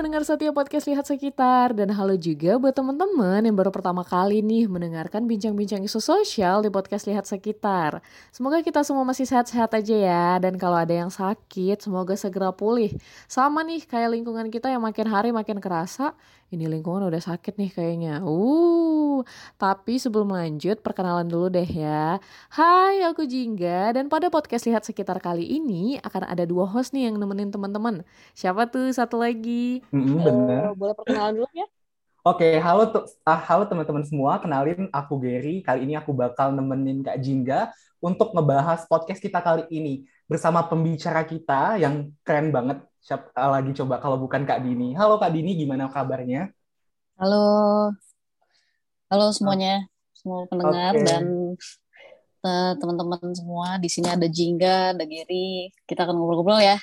pendengar setia podcast Lihat Sekitar dan halo juga buat teman-teman yang baru pertama kali nih mendengarkan bincang-bincang isu sosial di podcast Lihat Sekitar. Semoga kita semua masih sehat-sehat aja ya dan kalau ada yang sakit semoga segera pulih. Sama nih kayak lingkungan kita yang makin hari makin kerasa, ini lingkungan udah sakit nih kayaknya. Uh, tapi sebelum lanjut perkenalan dulu deh ya. Hai, aku Jingga dan pada podcast Lihat Sekitar kali ini akan ada dua host nih yang nemenin teman-teman. Siapa tuh satu lagi? Mm, bener. Uh, boleh perkenalan dulu ya? Oke, halo uh, halo teman-teman semua. Kenalin aku Gary. Kali ini aku bakal nemenin Kak Jingga untuk ngebahas podcast kita kali ini bersama pembicara kita yang keren banget Siapa eh, lagi coba kalau bukan Kak Dini. Halo Kak Dini, gimana kabarnya? Halo. Halo semuanya, semua pendengar okay. dan uh, teman-teman semua. Di sini ada Jingga, ada Giri. Kita akan ngobrol-ngobrol ya.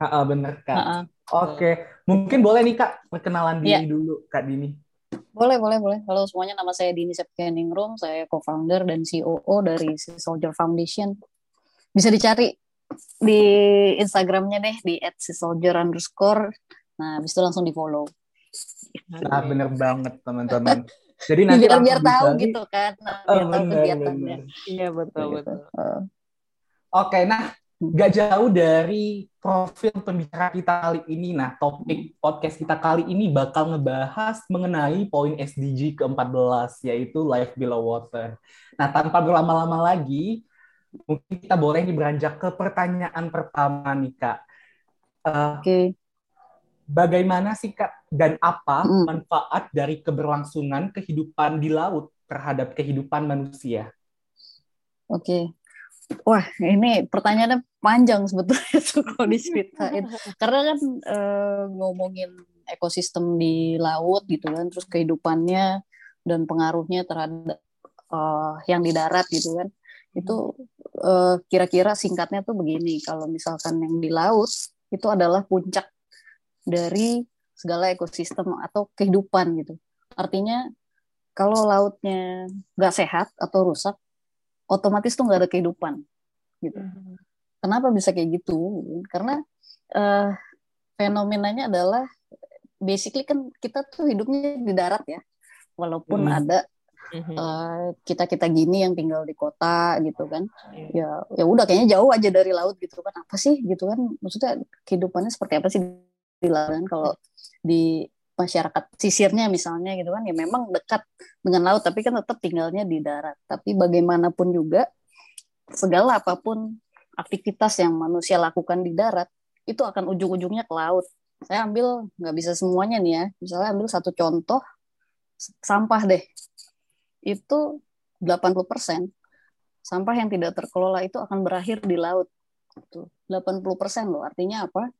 Ah, bener Kak. Oke, okay. mungkin boleh nih Kak perkenalan diri yeah. dulu Kak Dini. Boleh, boleh, boleh. Halo semuanya, nama saya Dini Septianingrum. Saya co-founder dan COO dari Soldier Foundation. Bisa dicari di Instagramnya deh di @soldier underscore. Nah, habis itu langsung di follow. Nah, bener banget teman-teman. Jadi nanti biar, biar tahu gitu kan, nah, biar oh, tahu kegiatannya. Iya betul gitu. betul. Uh. Oke, nah gak jauh dari profil pembicara kita kali ini. Nah, topik podcast kita kali ini bakal ngebahas mengenai poin SDG ke-14, yaitu Life Below Water. Nah, tanpa berlama-lama lagi, mungkin kita boleh nih beranjak ke pertanyaan pertama nih kak. Uh, Oke. Okay. Bagaimana sih kak dan apa mm. manfaat dari keberlangsungan kehidupan di laut terhadap kehidupan manusia? Oke. Okay. Wah, ini pertanyaannya panjang sebetulnya kalau diceritain. Karena kan e, ngomongin ekosistem di laut gitu kan, terus kehidupannya dan pengaruhnya terhadap e, yang di darat gitu kan itu uh, kira-kira singkatnya tuh begini kalau misalkan yang di laut itu adalah puncak dari segala ekosistem atau kehidupan gitu artinya kalau lautnya nggak sehat atau rusak otomatis tuh nggak ada kehidupan gitu hmm. kenapa bisa kayak gitu karena uh, fenomenanya adalah basically kan kita tuh hidupnya di darat ya walaupun hmm. ada mm-hmm. uh, kita kita gini yang tinggal di kota gitu kan. Yeah. ya ya udah kayaknya jauh aja dari laut gitu kan. Apa sih gitu kan? Maksudnya kehidupannya seperti apa sih di laut kan? Kalau di masyarakat sisirnya misalnya gitu kan ya memang dekat dengan laut tapi kan tetap tinggalnya di darat. Tapi bagaimanapun juga segala apa pun aktivitas yang manusia lakukan di darat itu akan ujung-ujungnya ke laut. Saya ambil nggak bisa semuanya nih ya. Misalnya ambil satu contoh sampah deh itu 80% sampah yang tidak terkelola itu akan berakhir di laut. Tuh, 80% loh. Artinya apa?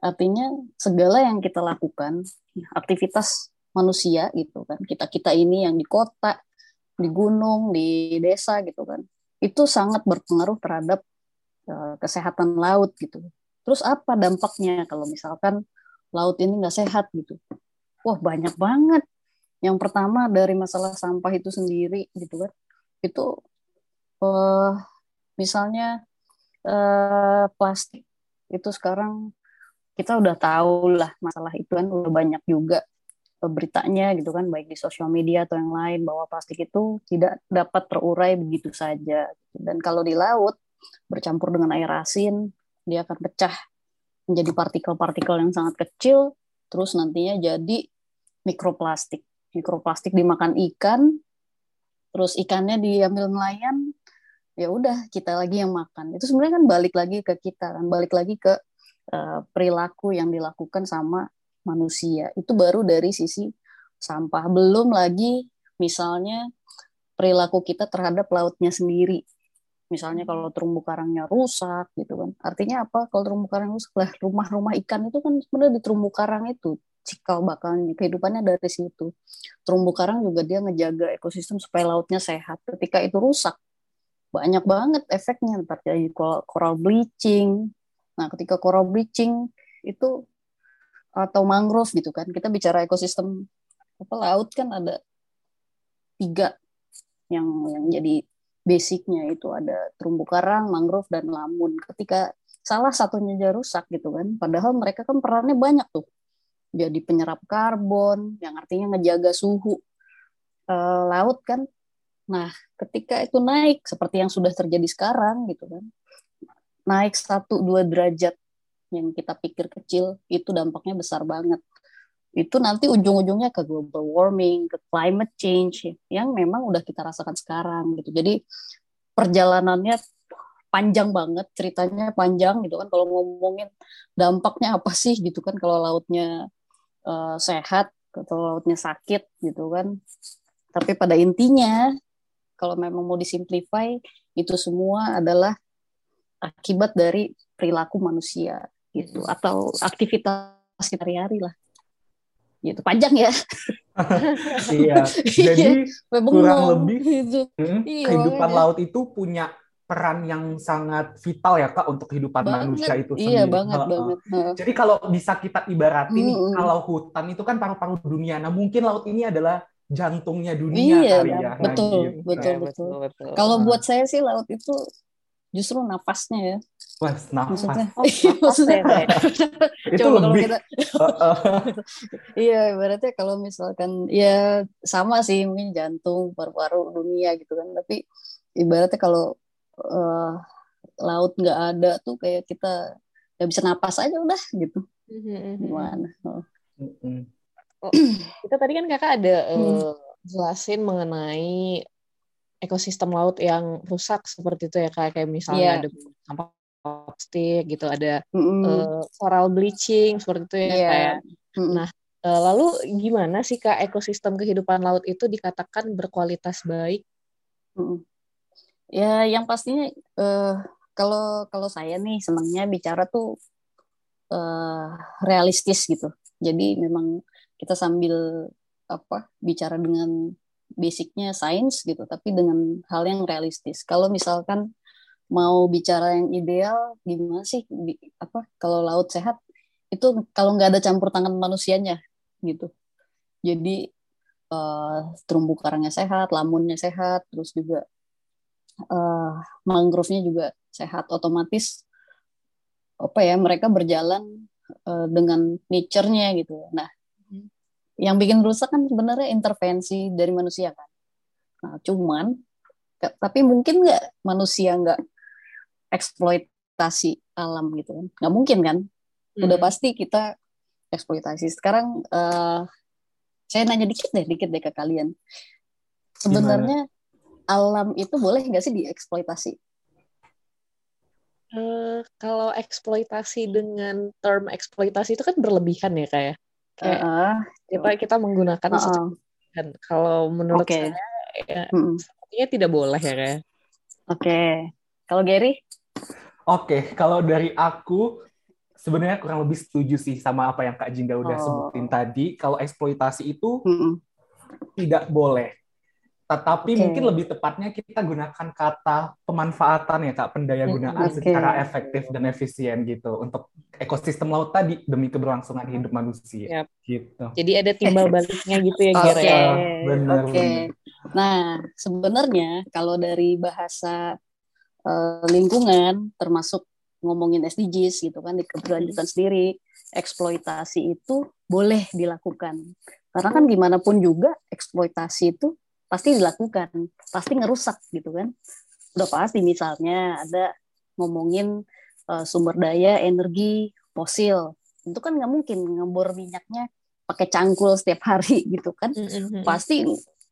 Artinya segala yang kita lakukan, aktivitas manusia gitu kan. Kita-kita ini yang di kota, di gunung, di desa gitu kan. Itu sangat berpengaruh terhadap uh, kesehatan laut gitu. Terus apa dampaknya kalau misalkan laut ini nggak sehat gitu? Wah banyak banget yang pertama dari masalah sampah itu sendiri gitu kan. Itu uh, misalnya uh, plastik itu sekarang kita udah tahu lah masalah itu kan udah banyak juga beritanya gitu kan. Baik di sosial media atau yang lain bahwa plastik itu tidak dapat terurai begitu saja. Dan kalau di laut bercampur dengan air asin dia akan pecah menjadi partikel-partikel yang sangat kecil terus nantinya jadi mikroplastik mikroplastik dimakan ikan terus ikannya diambil nelayan ya udah kita lagi yang makan. Itu sebenarnya kan balik lagi ke kita kan balik lagi ke uh, perilaku yang dilakukan sama manusia. Itu baru dari sisi sampah. Belum lagi misalnya perilaku kita terhadap lautnya sendiri. Misalnya kalau terumbu karangnya rusak gitu kan. Artinya apa? Kalau terumbu karang rusak lah rumah-rumah ikan itu kan sebenarnya di terumbu karang itu cikal bakalnya kehidupannya dari situ. Terumbu karang juga dia ngejaga ekosistem supaya lautnya sehat. Ketika itu rusak banyak banget efeknya. Terjadi coral bleaching. Nah ketika coral bleaching itu atau mangrove gitu kan kita bicara ekosistem apa laut kan ada tiga yang yang jadi basicnya. Itu ada terumbu karang, mangrove dan lamun. Ketika salah satunya aja rusak gitu kan, padahal mereka kan perannya banyak tuh jadi penyerap karbon, yang artinya ngejaga suhu uh, laut kan. Nah, ketika itu naik seperti yang sudah terjadi sekarang gitu kan, naik satu dua derajat yang kita pikir kecil itu dampaknya besar banget. Itu nanti ujung-ujungnya ke global warming, ke climate change yang memang udah kita rasakan sekarang gitu. Jadi perjalanannya panjang banget ceritanya panjang gitu kan kalau ngomongin dampaknya apa sih gitu kan kalau lautnya uh, sehat atau lautnya sakit gitu kan. Tapi pada intinya kalau memang mau disimplify itu semua adalah akibat dari perilaku manusia gitu. Atau aktivitas sehari-hari lah. Gitu panjang ya. Iya. Jadi kurang lebih gitu. hmm, iya, kehidupan laut itu punya peran yang sangat vital ya kak untuk kehidupan banget, manusia itu iya, sendiri. Iya banget uh, banget. Jadi kalau bisa kita ibaratin hmm. kalau hutan itu kan paru-paru dunia. Nah mungkin laut ini adalah jantungnya dunia iya, kali ya. Betul, nah, gitu. betul, betul, betul, betul. Kalau uh. buat saya sih laut itu justru nafasnya ya. Wah, nafas. Maksudnya, oh, maksudnya itu lebih. Kita, iya, berarti kalau misalkan ya sama sih mungkin jantung, paru-paru dunia gitu kan. Tapi ibaratnya kalau uh, laut nggak ada tuh kayak kita nggak bisa napas aja udah gitu mm-hmm. gimana oh. oh, kita tadi kan kakak ada uh, jelasin mengenai ekosistem laut yang rusak seperti itu ya kayak kayak misalnya yeah. ada sampah plastik gitu ada mm-hmm. uh, coral bleaching seperti itu ya yeah. kayak mm-hmm. nah uh, lalu gimana sih kak ekosistem kehidupan laut itu dikatakan berkualitas baik. Ya, yang pastinya uh, kalau kalau saya nih senangnya bicara tuh uh, realistis gitu. Jadi memang kita sambil apa bicara dengan basicnya sains gitu, tapi dengan hal yang realistis. Kalau misalkan mau bicara yang ideal, gimana sih di, apa kalau laut sehat itu kalau nggak ada campur tangan manusianya gitu. Jadi uh, terumbu karangnya sehat, lamunnya sehat, terus juga uh, mangrove-nya juga sehat otomatis apa ya mereka berjalan uh, dengan nature-nya gitu. Nah, hmm. yang bikin rusak kan sebenarnya intervensi dari manusia kan. Nah, cuman tapi mungkin nggak manusia nggak eksploitasi alam gitu kan? Nggak mungkin kan? Udah hmm. pasti kita eksploitasi. Sekarang uh, saya nanya dikit deh, dikit deh ke kalian. Sebenarnya alam itu boleh nggak sih dieksploitasi? Uh, kalau eksploitasi dengan term eksploitasi itu kan berlebihan ya kayak ya? kayak uh, kita kita menggunakan uh, uh. kan kalau menurut okay. saya ya, mm sepertinya tidak boleh ya kayak. Oke, okay. kalau Gary? Oke, okay. kalau dari aku sebenarnya kurang lebih setuju sih sama apa yang Kak Jingga udah oh. sebutin tadi. Kalau eksploitasi itu mm -mm. tidak boleh tetapi okay. mungkin lebih tepatnya kita gunakan kata pemanfaatan ya kak pendaya gunaan okay. secara efektif dan efisien gitu untuk ekosistem laut tadi demi keberlangsungan hidup manusia. Yep. Gitu. Jadi ada timbal baliknya gitu ya Oke. Okay. Benar. Oke. Okay. Nah sebenarnya kalau dari bahasa uh, lingkungan termasuk ngomongin SDGs gitu kan di keberlanjutan sendiri eksploitasi itu boleh dilakukan karena kan gimana pun juga eksploitasi itu pasti dilakukan pasti ngerusak gitu kan. Udah pasti misalnya ada ngomongin uh, sumber daya energi fosil. Itu kan nggak mungkin ngebor minyaknya pakai cangkul setiap hari gitu kan. Mm-hmm. pasti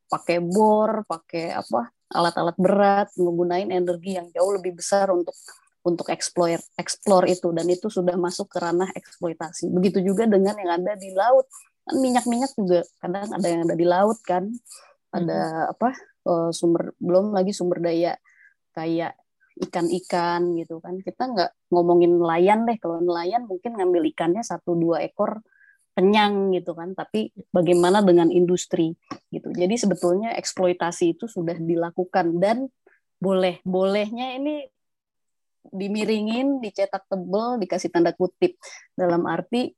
pakai bor pakai apa alat-alat berat menggunakan energi yang jauh lebih besar untuk untuk explore explore itu. Dan itu sudah masuk ke ranah eksploitasi. Begitu juga dengan yang ada di laut. Kan minyak-minyak juga kadang ada yang ada di laut kan ada hmm. apa uh, sumber belum lagi sumber daya kayak ikan-ikan gitu kan. Kita nggak ngomongin nelayan deh. Kalau nelayan mungkin ngambil ikannya satu dua ekor kenyang gitu kan. Tapi bagaimana dengan industri gitu. Jadi sebetulnya eksploitasi itu sudah dilakukan. Dan boleh bolehnya ini dimiringin dicetak tebel dikasih tanda kutip. Dalam arti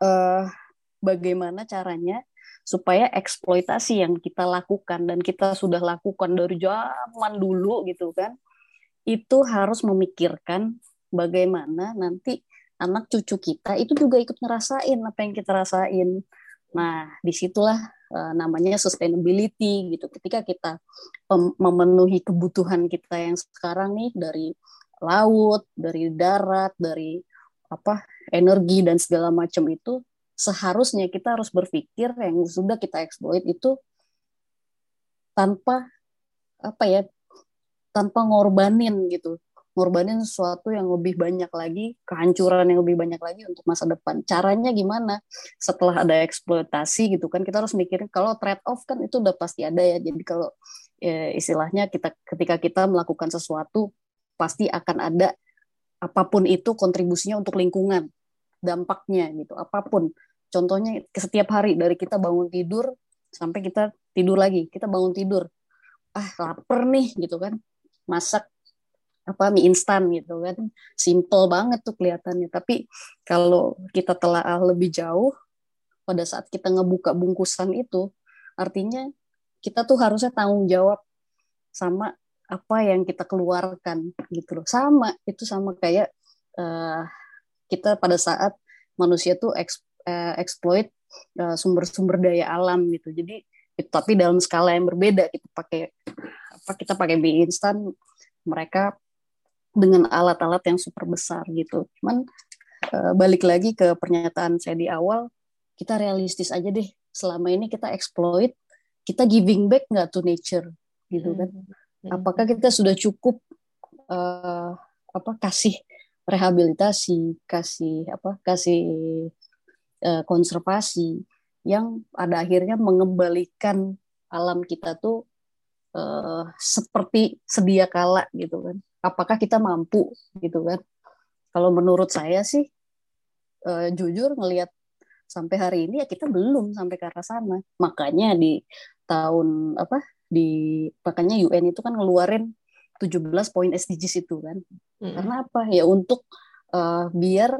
uh, bagaimana caranya supaya eksploitasi yang kita lakukan dan kita sudah lakukan dari zaman dulu gitu kan itu harus memikirkan bagaimana nanti anak cucu kita itu juga ikut ngerasain apa yang kita rasain. Nah, di situlah uh, namanya sustainability gitu. Ketika kita memenuhi kebutuhan kita yang sekarang nih dari laut, dari darat, dari apa energi dan segala macam itu seharusnya kita harus berpikir yang sudah kita exploit itu tanpa apa ya tanpa ngorbanin gitu. Ngorbanin sesuatu yang lebih banyak lagi kehancuran yang lebih banyak lagi untuk masa depan. Caranya gimana? Setelah ada eksploitasi gitu kan kita harus mikirin kalau trade off kan itu udah pasti ada ya. Jadi kalau ya, istilahnya kita ketika kita melakukan sesuatu pasti akan ada apa pun itu kontribusinya untuk lingkungan dampaknya gitu apa pun contohnya setiap hari dari kita bangun tidur sampai kita tidur lagi kita bangun tidur. Ah lapar nih gitu kan. Masak apa mie instan gitu kan. Simple banget tuh kelihatannya. Tapi kalau kita telah lebih jauh pada saat kita ngebuka bungkusan itu artinya kita tuh harusnya tanggung jawab sama apa yang kita keluarkan gitu loh. Sama itu sama kayak uh, kita pada saat manusia tuh eks, uh, exploit uh, sumber-sumber daya alam gitu. Jadi itu tapi dalam skala yang berbeda kita pakai apa kita pakai mie instan mereka dengan alat-alat yang super besar gitu. Cuman uh, balik lagi ke pernyataan saya di awal kita realistis aja deh. Selama ini kita exploit kita giving back nggak to nature gitu kan. Hmm. apakah kita sudah cukup uh, apa kasih rehabilitasi kasih apa kasih uh, konservasi yang pada akhirnya mengembalikan alam kita tuh uh, seperti sedia kala gitu kan. Apakah kita mampu gitu kan? Kalau menurut saya sih uh, jujur ngelihat sampai hari ini ya kita belum sampai ke arah sana. Makanya di tahun apa di makanya UN itu kan ngeluarin 17 poin SDGs itu kan. Hmm. Karena apa? Ya untuk uh, biar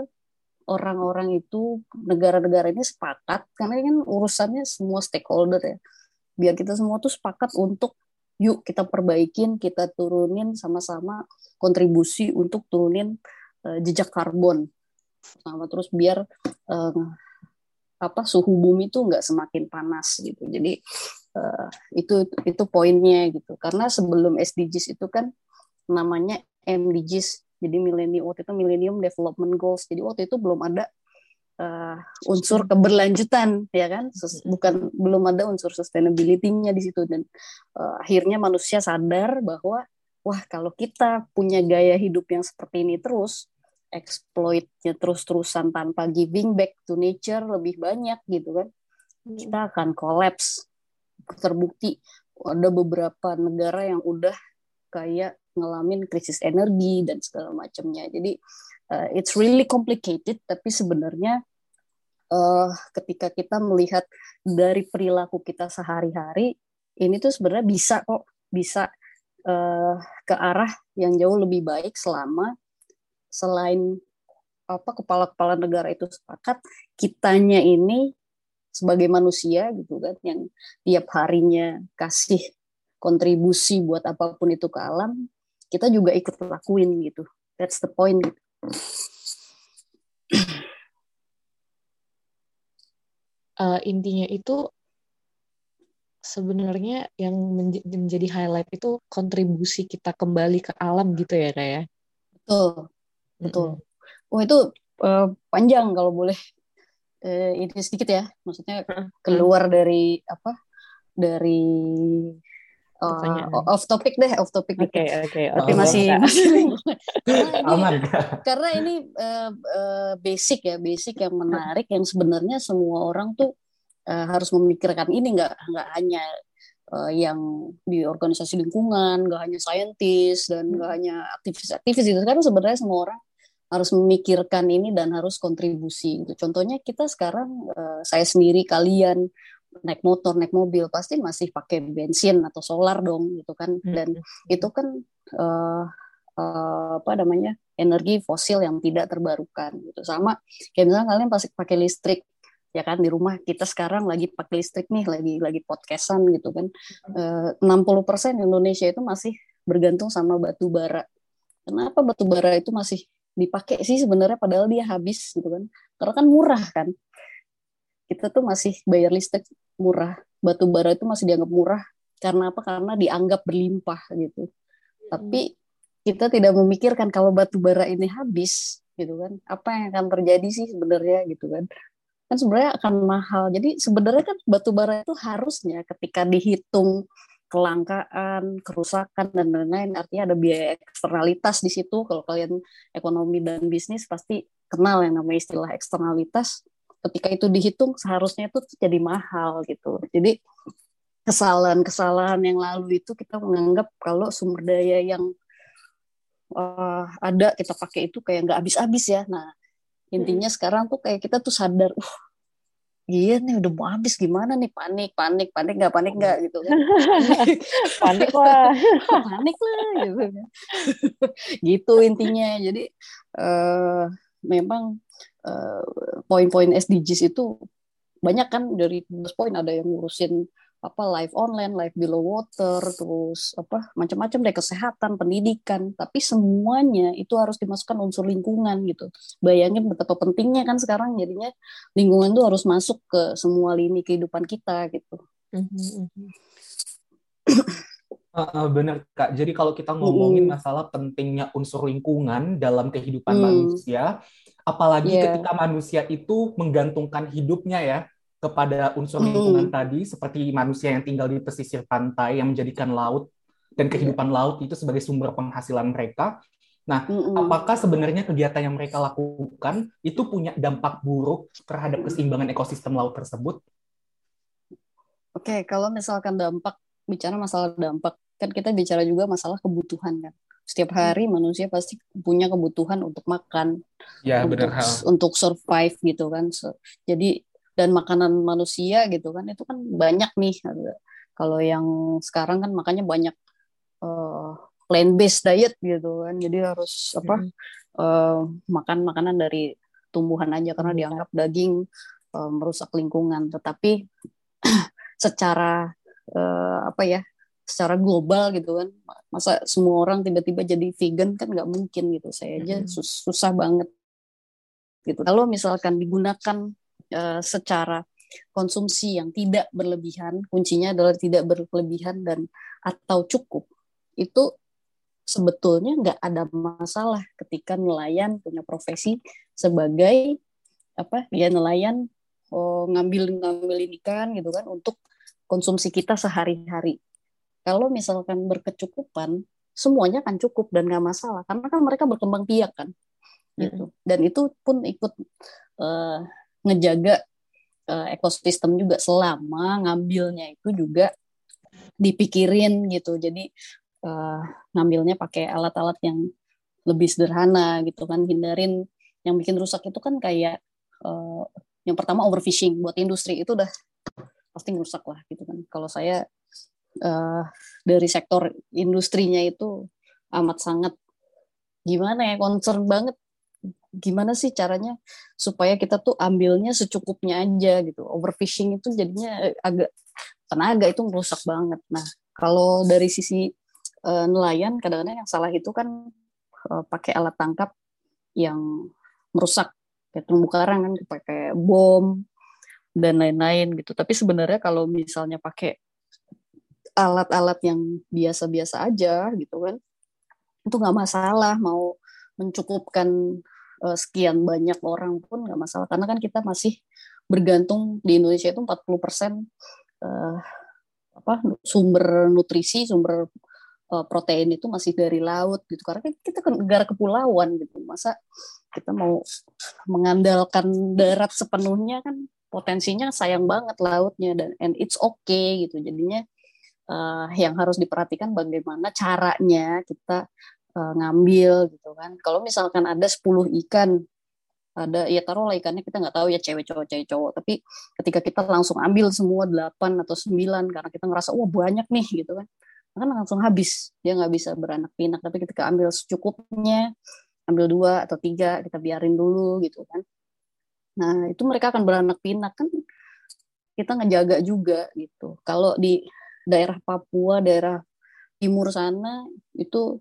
orang-orang itu negara-negara ini sepakat karena ini kan urusannya semua stakeholder ya. Biar kita semua tuh sepakat untuk yuk kita perbaikin kita turunin sama-sama kontribusi untuk turunin uh, jejak karbon. Sama terus biar uh, apa suhu bumi tuh nggak semakin panas gitu. Jadi uh, itu itu poinnya gitu. Karena sebelum SDGs itu kan namanya MDGs jadi milenium waktu itu Millennium Development Goals. Jadi waktu itu belum ada uh, unsur keberlanjutan ya kan bukan belum ada unsur sustainability-nya di situ dan uh, akhirnya manusia sadar bahwa wah kalau kita punya gaya hidup yang seperti ini terus exploitnya terus-terusan tanpa giving back to nature lebih banyak gitu kan hmm. kita akan collapse terbukti ada beberapa negara yang udah kayak ngalamin krisis energi dan segala macamnya. Jadi uh, it's really complicated tapi sebenarnya uh, ketika kita melihat dari perilaku kita sehari-hari ini tuh sebenarnya bisa kok bisa uh, ke arah yang jauh lebih baik selama selain apa kepala-kepala negara itu sepakat kitanya ini sebagai manusia gitu kan yang tiap harinya kasih kontribusi buat apa pun itu ke alam kita juga ikut lakuin gitu that's the point gitu. uh, intinya itu sebenarnya yang menjadi highlight itu kontribusi kita kembali ke alam gitu ya kayak ya? betul betul mm -hmm. oh itu uh, panjang kalau boleh uh, ini sedikit ya maksudnya keluar dari apa dari uh, off topic deh, off topic Oke, okay, oke. Okay, Tapi masih masih aman. Karena ini uh, uh, basic ya, basic yang menarik yang sebenarnya semua orang tuh uh, harus memikirkan ini nggak nggak hanya uh, yang di organisasi lingkungan, nggak hanya saintis dan nggak hanya aktivis-aktivis itu kan sebenarnya semua orang harus memikirkan ini dan harus kontribusi. Contohnya kita sekarang uh, saya sendiri, kalian, naik motor naik mobil pasti masih pakai bensin atau solar dong gitu kan. Hmm. dan itu kan uh, uh, apa namanya energi fosil yang tidak terbarukan gitu. Sama kayak misalnya kalian pasti pakai listrik ya kan di rumah kita sekarang lagi pakai listrik nih lagi lagi podcastan gitu kan. Hmm. uh, 60% Indonesia itu masih bergantung sama batu bara. Kenapa batu bara itu masih dipakai sih sebenarnya padahal dia habis gitu kan? Karena kan murah kan. Kita tuh masih bayar listrik murah. Batu bara itu masih dianggap murah. Karena apa? Karena dianggap berlimpah gitu. Tapi kita tidak memikirkan kalau batu bara ini habis gitu kan. Apa yang akan terjadi sih sebenarnya gitu kan. Kan sebenarnya akan mahal. Jadi sebenarnya kan batu bara itu harusnya ketika dihitung kelangkaan, kerusakan dan lain-lain. Artinya ada biaya eksternalitas di situ. Kalau kalian ekonomi dan bisnis pasti kenal yang namanya istilah eksternalitas. Ketika itu dihitung seharusnya itu jadi mahal gitu. Jadi kesalahan-kesalahan yang lalu itu kita menganggap kalau sumber daya yang uh, ada kita pakai itu kayak nggak habis-habis ya. Nah intinya sekarang tuh kayak kita tuh sadar, uh, iya nih udah mau habis gimana nih? Panik panik panik nggak panik nggak gitu kan. Panik lah. Panik lah gitu kan. Gitu intinya. Jadi uh, memang uh, poin-poin SDGs itu banyak kan dari 12 poin ada yang ngurusin apa live online, live below water, terus apa macam-macam deh kesehatan, pendidikan, tapi semuanya itu harus dimasukkan unsur lingkungan gitu. Bayangin betapa pentingnya kan sekarang jadinya lingkungan tuh harus masuk ke semua lini kehidupan kita gitu. Uh, bener kak. Jadi kalau kita ngomongin masalah pentingnya unsur lingkungan dalam kehidupan mm. manusia, apalagi yeah. ketika manusia itu menggantungkan hidupnya ya kepada unsur lingkungan mm. tadi seperti manusia yang tinggal di pesisir pantai yang menjadikan laut dan kehidupan yeah. laut itu sebagai sumber penghasilan mereka. Nah, mm apakah sebenarnya kegiatan yang mereka lakukan itu punya dampak buruk terhadap keseimbangan ekosistem laut tersebut? Oke, okay, kalau misalkan dampak bicara masalah dampak, kan kita bicara juga masalah kebutuhan kan. Setiap mm. hari manusia pasti punya kebutuhan untuk makan, ya, untuk, benar, untuk survive gitu kan. So, jadi dan makanan manusia gitu kan itu kan banyak nih kalau yang sekarang kan makanya banyak uh, plant based diet gitu kan jadi harus apa uh, makan makanan dari tumbuhan aja karena dianggap daging uh, merusak lingkungan tetapi secara uh, apa ya secara global gitu kan masa semua orang tiba-tiba jadi vegan kan nggak mungkin gitu saya aja sus susah banget gitu kalau misalkan digunakan uh, secara konsumsi yang tidak berlebihan, kuncinya adalah tidak berlebihan dan atau cukup. Itu sebetulnya nggak ada masalah ketika nelayan punya profesi sebagai apa ya nelayan oh, ngambil ngambil ikan gitu kan untuk konsumsi kita sehari-hari. Kalau misalkan berkecukupan, semuanya akan cukup dan nggak masalah. Karena kan mereka berkembang biak kan, gitu. Dan itu pun ikut uh, ngejaga uh, ekosistem juga selama ngambilnya itu juga dipikirin gitu. Jadi uh, ngambilnya pakai alat-alat yang lebih sederhana gitu kan hindarin. Yang bikin rusak itu kan kayak uh, yang pertama overfishing. Buat industri itu udah pasti rusak lah gitu kan. Kalau saya uh, dari sektor industrinya itu amat sangat gimana ya concern banget gimana sih caranya supaya kita tuh ambilnya secukupnya aja gitu. Overfishing itu jadinya agak tenaga itu merusak banget. Nah, kalau dari sisi uh, nelayan kadang-kadang yang salah itu kan uh, pakai alat tangkap yang merusak kayak terumbu karang kan pakai bom dan lain-lain gitu. Tapi sebenarnya kalau misalnya pakai alat-alat yang biasa-biasa aja gitu kan. Itu nggak masalah mau mencukupkan uh, sekian banyak orang pun nggak masalah. Karena kan kita masih bergantung di Indonesia itu 40 persen uh, apa sumber nutrisi sumber uh, protein itu masih dari laut gitu. Karena kita kan negara kepulauan gitu. Masa kita mau mengandalkan darat sepenuhnya kan potensinya sayang banget lautnya dan and it's okay gitu. Jadinya uh, yang harus diperhatikan bagaimana caranya kita uh, ngambil gitu kan. Kalau misalkan ada 10 ikan, ada ya taruhlah ikannya kita nggak tahu ya cewek cowok cewek cowok. Tapi ketika kita langsung ambil semua 8 atau 9 karena kita ngerasa wah banyak nih gitu kan. Kan langsung habis dia nggak bisa beranak pinak. Tapi ketika ambil secukupnya ambil dua atau tiga kita biarin dulu gitu kan. Nah itu mereka akan beranak pinak kan kita ngejaga juga gitu. Kalau di daerah Papua daerah timur sana itu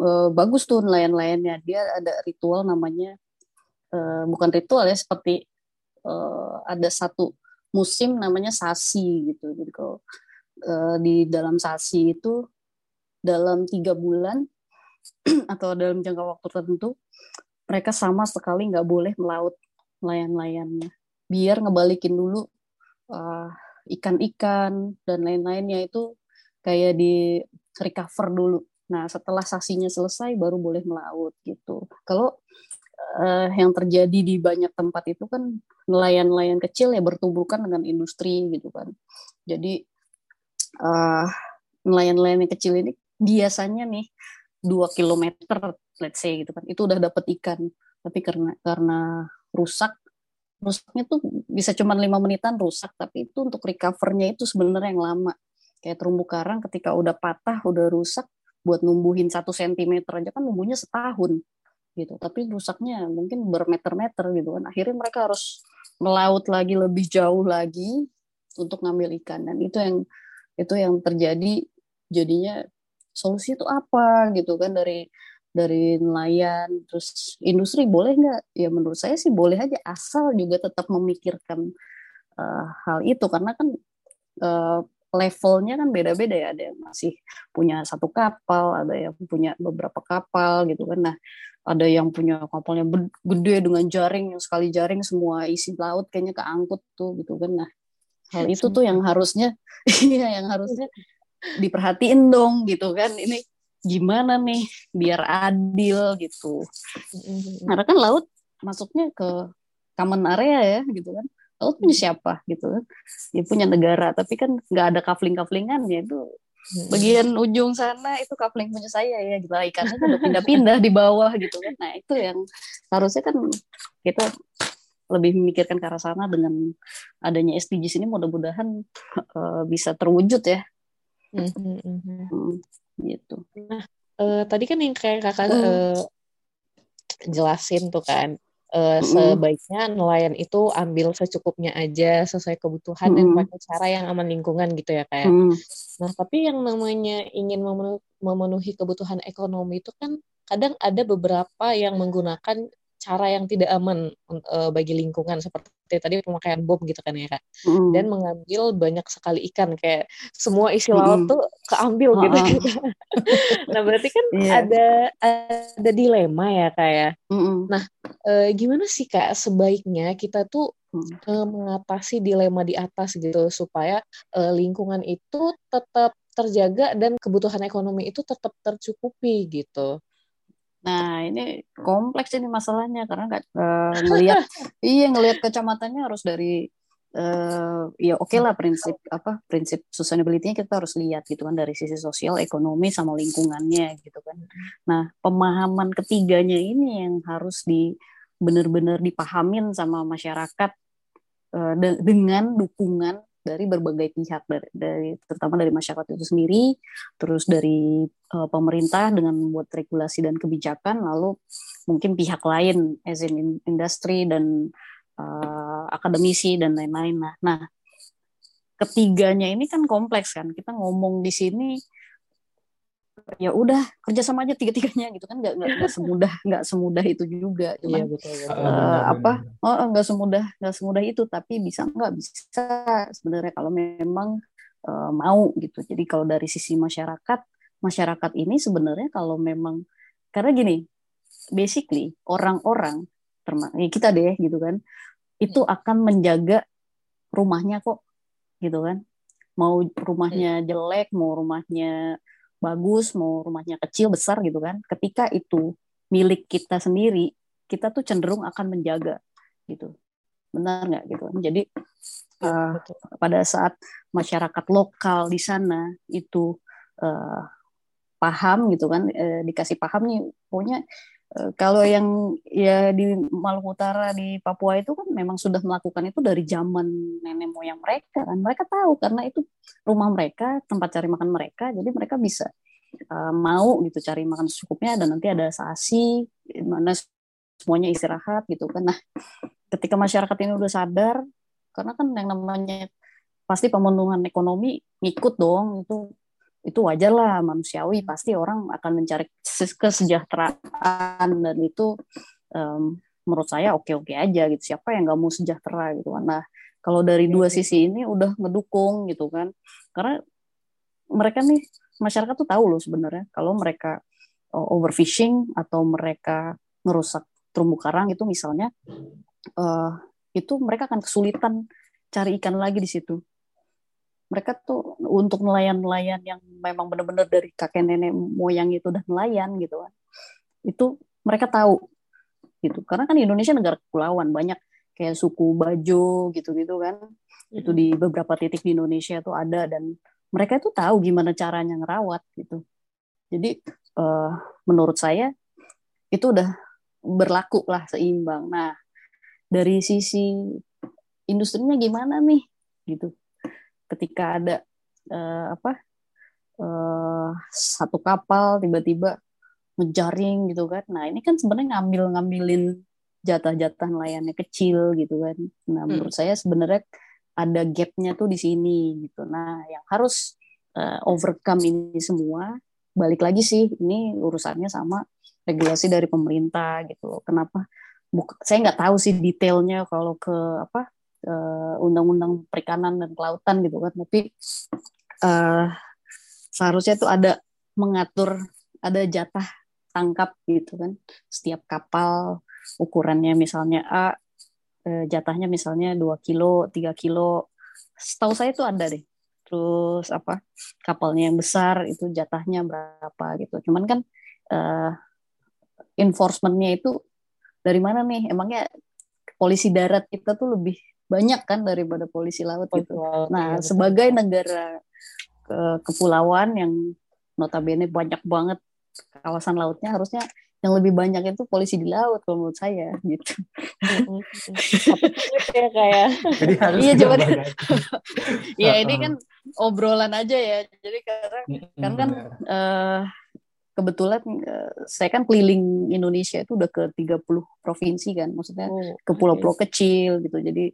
uh, bagus tuh nelayan-nelayannya. Dia ada ritual namanya uh, bukan ritual ya seperti uh, ada satu musim namanya sasi gitu. Jadi kalau di dalam sasi itu dalam tiga bulan atau dalam jangka waktu tertentu mereka sama sekali nggak boleh melaut nelayan-nelayannya. Biar ngebalikin dulu uh, ikan-ikan dan lain-lainnya itu kayak di recover dulu. Nah, setelah sasinya selesai baru boleh melaut gitu. Kalau uh, yang terjadi di banyak tempat itu kan nelayan-nelayan kecil ya bertumbuhkan dengan industri gitu kan. Jadi uh, nelayan-nelayan yang kecil ini biasanya nih dua kilometer let's say gitu kan itu udah dapat ikan tapi karena karena rusak rusaknya tuh bisa cuma lima menitan rusak tapi itu untuk recovernya itu sebenarnya yang lama. Kayak terumbu karang ketika udah patah udah rusak buat numbuhin satu sentimeter aja kan numbuhnya setahun gitu. Tapi rusaknya mungkin bermeter-meter gitu kan. Akhirnya mereka harus melaut lagi lebih jauh lagi untuk ngambil ikan. Dan itu yang itu yang terjadi jadinya solusi itu apa gitu kan dari dari nelayan terus industri boleh nggak? Ya menurut saya sih boleh aja asal juga tetap memikirkan uh, hal itu. Karena kan uh, levelnya kan beda-beda ya. Ada yang masih punya satu kapal ada yang punya beberapa kapal gitu kan. Nah ada yang punya kapalnya gede dengan jaring yang sekali jaring semua isi laut kayaknya keangkut tuh gitu kan. Nah hal itu tuh yang harusnya iya yang harusnya diperhatiin dong gitu kan. Ini gimana nih biar adil gitu. Karena kan laut masuknya ke common area ya gitu kan. Laut punya siapa gitu kan. Dia punya negara tapi kan nggak ada kafling-kaflingan ya itu bagian ujung sana itu kafling punya saya ya gitu ikannya kan udah pindah-pindah di bawah gitu kan nah itu yang harusnya kan kita lebih memikirkan ke arah sana dengan adanya SDGs ini mudah-mudahan uh, bisa terwujud ya mm-hmm. Gitu. Nah, uh, tadi kan yang kayak kakak uh, jelasin tuh kan, uh, mm. sebaiknya nelayan itu ambil secukupnya aja sesuai kebutuhan mm. dan pakai cara yang aman lingkungan gitu ya kayak. Mm. Nah, tapi yang namanya ingin memenuhi kebutuhan ekonomi itu kan kadang ada beberapa yang menggunakan cara yang tidak aman uh, bagi lingkungan seperti tadi pemakaian bom gitu kan ya kak mm. dan mengambil banyak sekali ikan kayak semua isi laut mm. tuh keambil oh, gitu nah berarti kan yeah. ada ada dilema ya kak ya mm nah uh, gimana sih kak sebaiknya kita tuh mm. uh, mengatasi dilema di atas gitu supaya uh, lingkungan itu tetap terjaga dan kebutuhan ekonomi itu tetap tercukupi gitu Nah, ini kompleks ini masalahnya karena nggak uh, ngelihat iya ngelihat kacamatannya harus dari uh, ya oke okay lah prinsip apa prinsip sustainability-nya kita harus lihat gitu kan dari sisi sosial, ekonomi sama lingkungannya gitu kan. Nah, pemahaman ketiganya ini yang harus di benar-benar dipahamin sama masyarakat uh, de dengan dukungan dari berbagai pihak dari, dari terutama dari masyarakat itu sendiri, terus dari uh, pemerintah dengan membuat regulasi dan kebijakan, lalu mungkin pihak lain, as in industri dan uh, akademisi dan lain-lain. Nah, nah, ketiganya ini kan kompleks kan. Kita ngomong di sini ya udah kerjasama aja tiga-tiganya gitu kan. Nggak nggak semudah nggak semudah itu juga. Cuman iya, betul, betul. Uh, apa oh nggak semudah nggak semudah itu. Tapi bisa nggak? Bisa. Sebenarnya kalau memang uh, mau gitu. Jadi kalau dari sisi masyarakat masyarakat ini sebenarnya kalau memang karena gini basically orang-orang termasuk ya kita deh gitu kan itu iya. akan menjaga rumahnya kok gitu kan. Mau rumahnya iya. jelek mau rumahnya bagus, mau rumahnya kecil, besar gitu kan. Ketika itu milik kita sendiri, kita tuh cenderung akan menjaga gitu. Benar nggak gitu kan? Jadi uh, pada saat masyarakat lokal di sana itu uh, paham gitu kan, uh, dikasih paham nih, pokoknya kalau yang ya di Maluku Utara di Papua itu kan memang sudah melakukan itu dari zaman nenek moyang mereka kan. Mereka tahu karena itu rumah mereka tempat cari makan mereka. Jadi mereka bisa uh, mau gitu cari makan secukupnya dan nanti ada sasi mana semuanya istirahat gitu kan. Nah ketika masyarakat ini udah sadar karena kan yang namanya pasti pemenuhan ekonomi ngikut dong itu itu wajar lah manusiawi pasti orang akan mencari kesejahteraan dan itu um, menurut saya oke-oke aja gitu. Siapa yang nggak mau sejahtera gitu kan? Nah kalau dari dua sisi ini udah ngedukung gitu kan. Karena mereka nih masyarakat tuh tahu loh sebenarnya kalau mereka overfishing atau mereka ngerusak terumbu karang itu misalnya uh, itu mereka akan kesulitan cari ikan lagi di situ mereka tuh untuk nelayan-nelayan yang memang benar-benar dari kakek nenek moyang itu udah nelayan gitu kan. Itu mereka tahu gitu. Karena kan Indonesia negara kepulauan banyak kayak suku Bajo gitu-gitu kan. Itu di beberapa titik di Indonesia tuh ada dan mereka itu tahu gimana caranya ngerawat gitu. Jadi uh, menurut saya itu udah berlaku lah seimbang. Nah dari sisi industrinya gimana nih? Gitu ketika ada uh, apa uh, satu kapal tiba-tiba ngejaring gitu kan. Nah ini kan sebenarnya ngambil ngambilin jatah-jatah nelayannya kecil gitu kan. Nah hmm. menurut saya sebenarnya ada gapnya tuh di sini gitu. Nah yang harus uh, overcome ini semua balik lagi sih ini urusannya sama regulasi dari pemerintah gitu kenapa? Buk saya nggak tahu sih detailnya kalau ke apa uh, undang-undang perikanan dan kelautan gitu kan. Tapi uh, seharusnya tuh ada mengatur ada jatah tangkap gitu kan. Setiap kapal ukurannya misalnya A uh, jatahnya misalnya 2 kilo 3 kilo. Setahu saya tuh ada deh. Terus apa kapalnya yang besar itu jatahnya berapa gitu. Cuman kan uh, enforcementnya itu dari mana nih? Emangnya polisi darat kita tuh lebih banyak kan daripada polisi laut gitu. Nah, iya, sebagai negara ke kepulauan yang notabene banyak banget kawasan lautnya harusnya yang lebih banyak itu polisi di laut kalau menurut saya gitu. ya kayak. Jadi harus iya coba ya ini kan obrolan aja ya. Jadi karena kan kan uh, kebetulan uh, saya kan keliling Indonesia itu udah ke 30 provinsi kan. Maksudnya oh, ke pulau-pulau kecil gitu. Jadi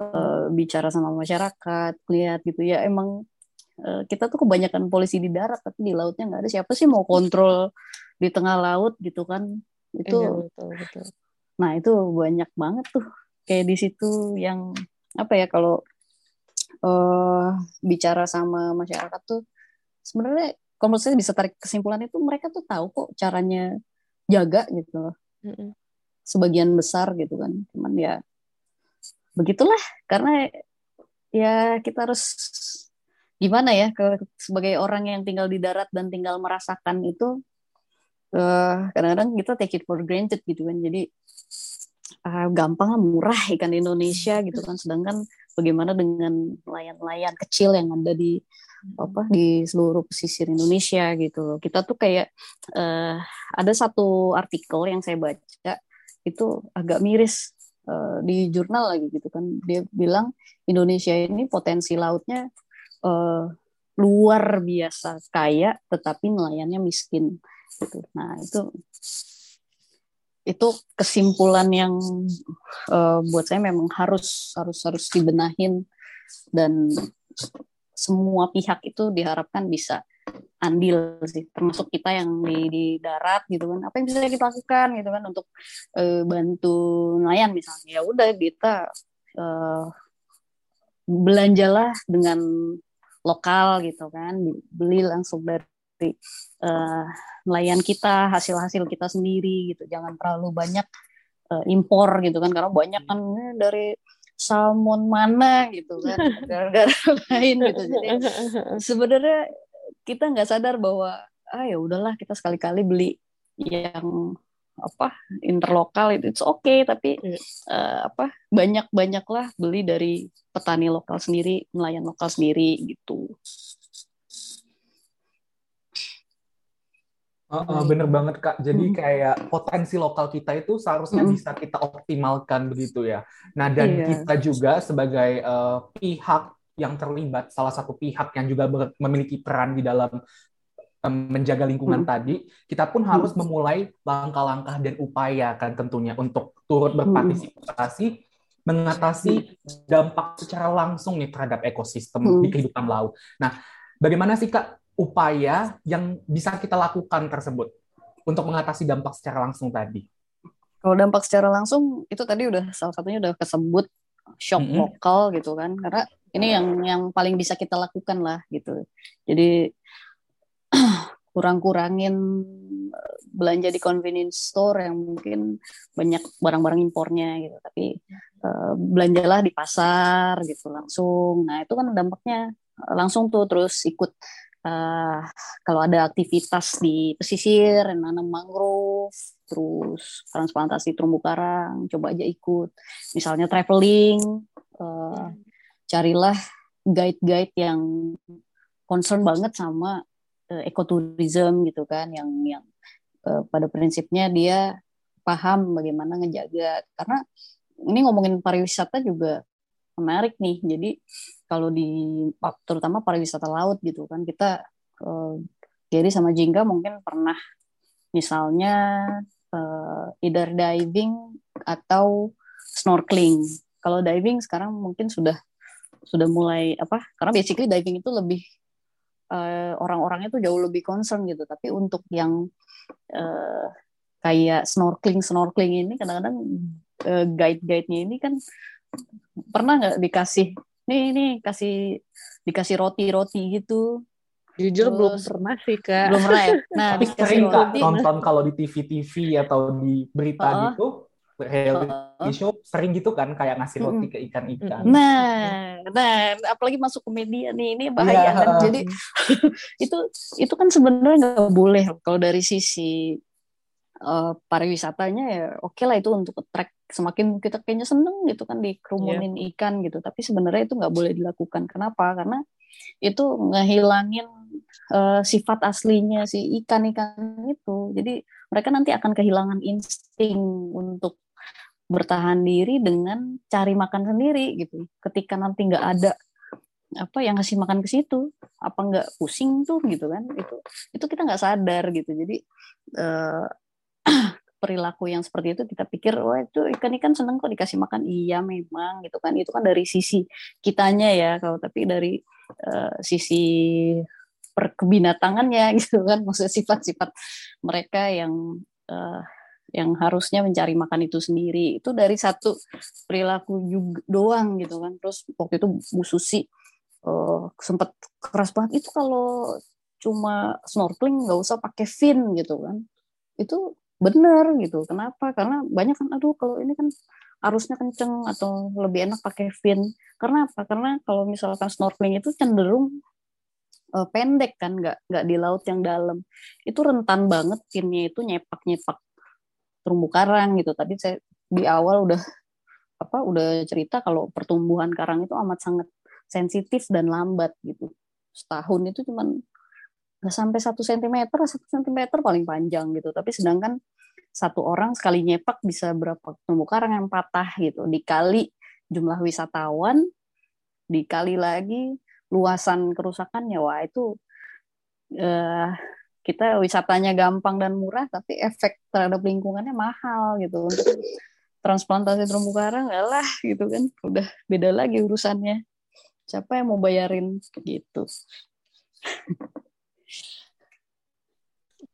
uh, bicara sama masyarakat, lihat gitu ya emang uh, kita tuh kebanyakan polisi di darat tapi di lautnya nggak ada siapa sih mau kontrol di tengah laut gitu kan itu iya, betul, betul. nah itu banyak banget tuh kayak di situ yang apa ya kalau uh, bicara sama masyarakat tuh sebenarnya kalau menurut saya bisa tarik kesimpulan itu mereka tuh tahu kok caranya jaga gitu loh. Mm -mm. Sebagian besar gitu kan. Cuman ya begitulah karena ya kita harus gimana ya ke, sebagai orang yang tinggal di darat dan tinggal merasakan itu uh, kadang-kadang kita take it for granted gitu kan. Jadi uh, gampang murah ikan Indonesia gitu kan. Sedangkan bagaimana dengan nelayan-nelayan kecil yang ada di apa di seluruh pesisir Indonesia gitu. Kita tuh kayak uh, ada satu artikel yang saya baca itu agak miris uh, di jurnal lagi gitu kan dia bilang Indonesia ini potensi lautnya uh, luar biasa kaya tetapi nelayannya miskin gitu. nah itu itu kesimpulan yang uh, buat saya memang harus harus harus dibenahin dan semua pihak itu diharapkan bisa andil sih termasuk kita yang di, di darat gitu kan. Apa yang bisa kita lakukan gitu kan untuk uh, bantu nelayan misalnya. Ya udah kita uh, belanjalah dengan lokal gitu kan. Beli langsung dari uh, nelayan kita hasil-hasil kita sendiri gitu. Jangan terlalu banyak uh, impor gitu kan. Karena banyak kan dari salmon mana? gitu kan. Gara-gara lain gitu. Jadi sebenarnya kita nggak sadar bahwa ah ya udahlah kita sekali-kali beli yang apa interlokal itu it's okay tapi yeah. Uh, apa banyak banyaklah beli dari petani lokal sendiri nelayan lokal sendiri gitu Uh, uh, bener banget kak. Jadi kayak potensi lokal kita itu seharusnya mm. bisa kita optimalkan begitu ya. Nah dan yeah. kita juga sebagai uh, pihak yang terlibat, salah satu pihak yang juga memiliki peran di dalam um, menjaga lingkungan hmm. tadi, kita pun hmm. harus memulai langkah-langkah dan upaya kan tentunya untuk turut hmm. berpartisipasi hmm. mengatasi dampak secara langsung nih terhadap ekosistem hmm. di kehidupan laut. Nah, bagaimana sih Kak upaya yang bisa kita lakukan tersebut untuk mengatasi dampak secara langsung tadi? Kalau dampak secara langsung itu tadi udah salah satunya udah kesebut shock mm -hmm. lokal gitu kan karena ini yang yang paling bisa kita lakukan lah gitu. Jadi kurang-kurangin eh, belanja di convenience store yang mungkin banyak barang-barang impornya gitu. Tapi uh, belanjalah di pasar gitu langsung. Nah itu kan dampaknya langsung tuh terus ikut uh, kalau ada aktivitas di pesisir nanam mangrove terus transplantasi terumbu karang coba aja ikut. Misalnya traveling uh, carilah guide-guide yang concern banget sama uh, ekoturism gitu kan yang yang uh, pada prinsipnya dia paham bagaimana ngejaga. Karena ini ngomongin pariwisata juga menarik nih. Jadi kalau di terutama pariwisata laut gitu kan kita uh, sama Jingga mungkin pernah misalnya uh, either diving atau snorkeling. Kalau diving sekarang mungkin sudah sudah mulai apa karena basically diving itu lebih uh, orang-orangnya tuh jauh lebih concern gitu tapi untuk yang uh, kayak snorkeling snorkeling ini kadang-kadang uh, guide-guide-nya ini kan pernah nggak dikasih nih ini kasih dikasih roti-roti gitu Jujur Terus, belum pernah sih kak. Belum pernah ya. Nah, tapi sering kak nonton kalau di TV-TV atau di berita uh, gitu reality show sering gitu kan kayak ngasih roti ke ikan-ikan. Nah, nah apalagi masuk ke media nih ini bahaya yeah. kan. Jadi itu itu kan sebenarnya nggak boleh kalau dari sisi uh, pariwisatanya ya oke okay lah itu untuk track semakin kita kayaknya seneng gitu kan dikerumunin yeah. ikan gitu. Tapi sebenarnya itu nggak boleh dilakukan. Kenapa? Karena itu ngehilangin uh, sifat aslinya si ikan-ikan itu. Jadi mereka nanti akan kehilangan insting untuk bertahan diri dengan cari makan sendiri gitu. Ketika nanti nggak ada apa yang ngasih makan ke situ, apa nggak pusing tuh gitu kan? Itu itu kita nggak sadar gitu. Jadi eh, perilaku yang seperti itu kita pikir wah itu ikan-ikan seneng kok dikasih makan iya memang gitu kan itu kan dari sisi kitanya ya kalau tapi dari uh, sisi perkebinatangannya gitu kan maksudnya sifat-sifat mereka yang uh, yang harusnya mencari makan itu sendiri. Itu dari satu perilaku juga doang gitu kan. Terus waktu itu Bu Susi uh, sempat keras banget itu kalau cuma snorkeling nggak usah pakai fin gitu kan. Itu bener gitu. Kenapa? Karena banyak kan aduh kalau ini kan arusnya kenceng atau lebih enak pakai fin. Karena apa? Karena kalau misalkan snorkeling itu cenderung uh, pendek kan nggak nggak di laut yang dalam. Itu rentan banget finnya itu nyepak nyepak terumbu karang gitu. Tadi saya di awal udah apa udah cerita kalau pertumbuhan karang itu amat sangat sensitif dan lambat gitu. Setahun itu cuman nggak sampai satu sentimeter, satu sentimeter paling panjang gitu. Tapi sedangkan satu orang sekali nyepak bisa berapa terumbu karang yang patah gitu. Dikali jumlah wisatawan, dikali lagi luasan kerusakannya, wah itu eh, kita wisatanya gampang dan murah tapi efek terhadap lingkungannya mahal gitu. Untuk transplantasi terumbu karang lah gitu kan. Udah beda lagi urusannya. Siapa yang mau bayarin gitu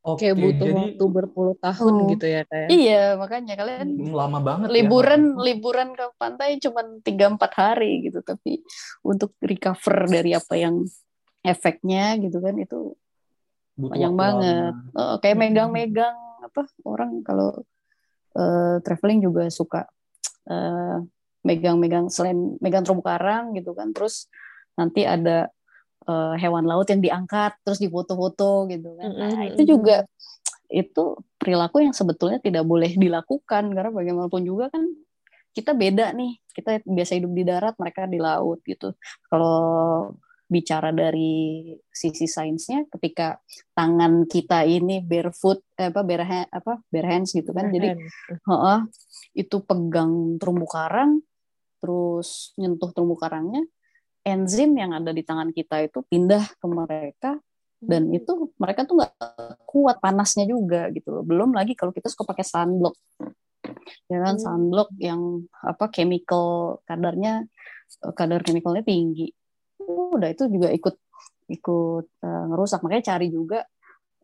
Oke, Kayak butuh jadi, waktu berpuluh tahun oh, gitu ya kayak. Iya, makanya kalian hmm, lama banget liburan ya. liburan ke pantai cuma tiga empat hari gitu, tapi untuk recover dari apa yang efeknya gitu kan itu Butuh panjang banget. uh, kayak megang-megang apa orang kalau uh, traveling juga suka uh, megang-megang selain megang terumbu karang gitu kan terus nanti ada uh, hewan laut yang diangkat terus difoto-foto gitu kan. Nah, itu juga itu perilaku yang sebetulnya tidak boleh dilakukan karena bagaimanapun juga kan kita beda nih. Kita biasa hidup di darat mereka di laut gitu. Kalau bicara dari sisi sainsnya ketika tangan kita ini barefoot eh, apa bare apa bare hands gitu kan. Bare jadi uh, itu pegang terumbu karang terus nyentuh terumbu karangnya enzim yang ada di tangan kita itu pindah ke mereka dan hmm. itu mereka tuh nggak kuat panasnya juga gitu loh. Belum lagi kalau kita suka pakai sunblock. Ya kan hmm. sunblock yang apa chemical kadarnya kadar chemicalnya tinggi udah itu juga ikut ikut uh, ngerusak makanya cari juga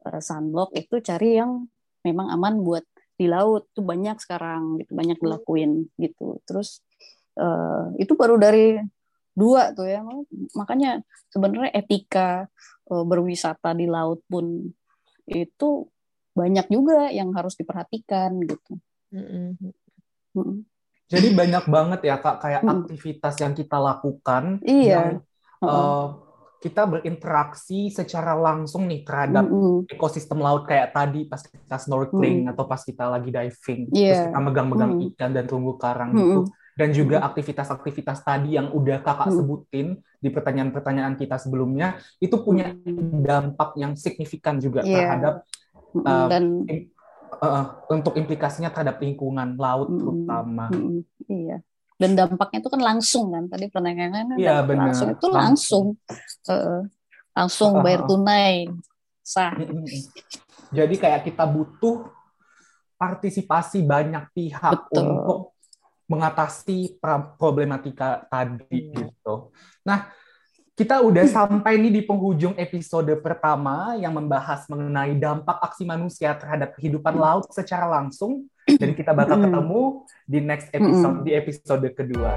uh, sunblock itu cari yang memang aman buat di laut tuh banyak sekarang gitu banyak dilakuin gitu terus uh, itu baru dari dua tuh ya makanya sebenarnya etika uh, berwisata di laut pun itu banyak juga yang harus diperhatikan gitu. Mm -hmm. Jadi banyak banget ya kak kayak mm. aktivitas yang kita lakukan iya. yang uh, kita berinteraksi secara langsung nih terhadap mm -hmm. ekosistem laut kayak tadi pas kita snorkeling mm. atau pas kita lagi diving yeah. terus kita megang-megang mm. ikan dan terumbu karang mm. gitu dan juga aktivitas-aktivitas tadi yang udah kakak mm. sebutin di pertanyaan-pertanyaan kita sebelumnya itu punya dampak yang signifikan juga yeah. terhadap uh, dan uh, untuk implikasinya terhadap lingkungan laut mm, terutama. Mm, iya. Dan dampaknya itu kan langsung kan tadi pertanyaannya iya, benar. langsung itu langsung langsung, uh, langsung bayar tunai sah. Jadi kayak kita butuh partisipasi banyak pihak Betul. untuk mengatasi problematika tadi hmm. gitu. Nah, kita udah sampai nih di penghujung episode pertama yang membahas mengenai dampak aksi manusia terhadap kehidupan laut secara langsung. Dan kita bakal ketemu di next episode di episode kedua.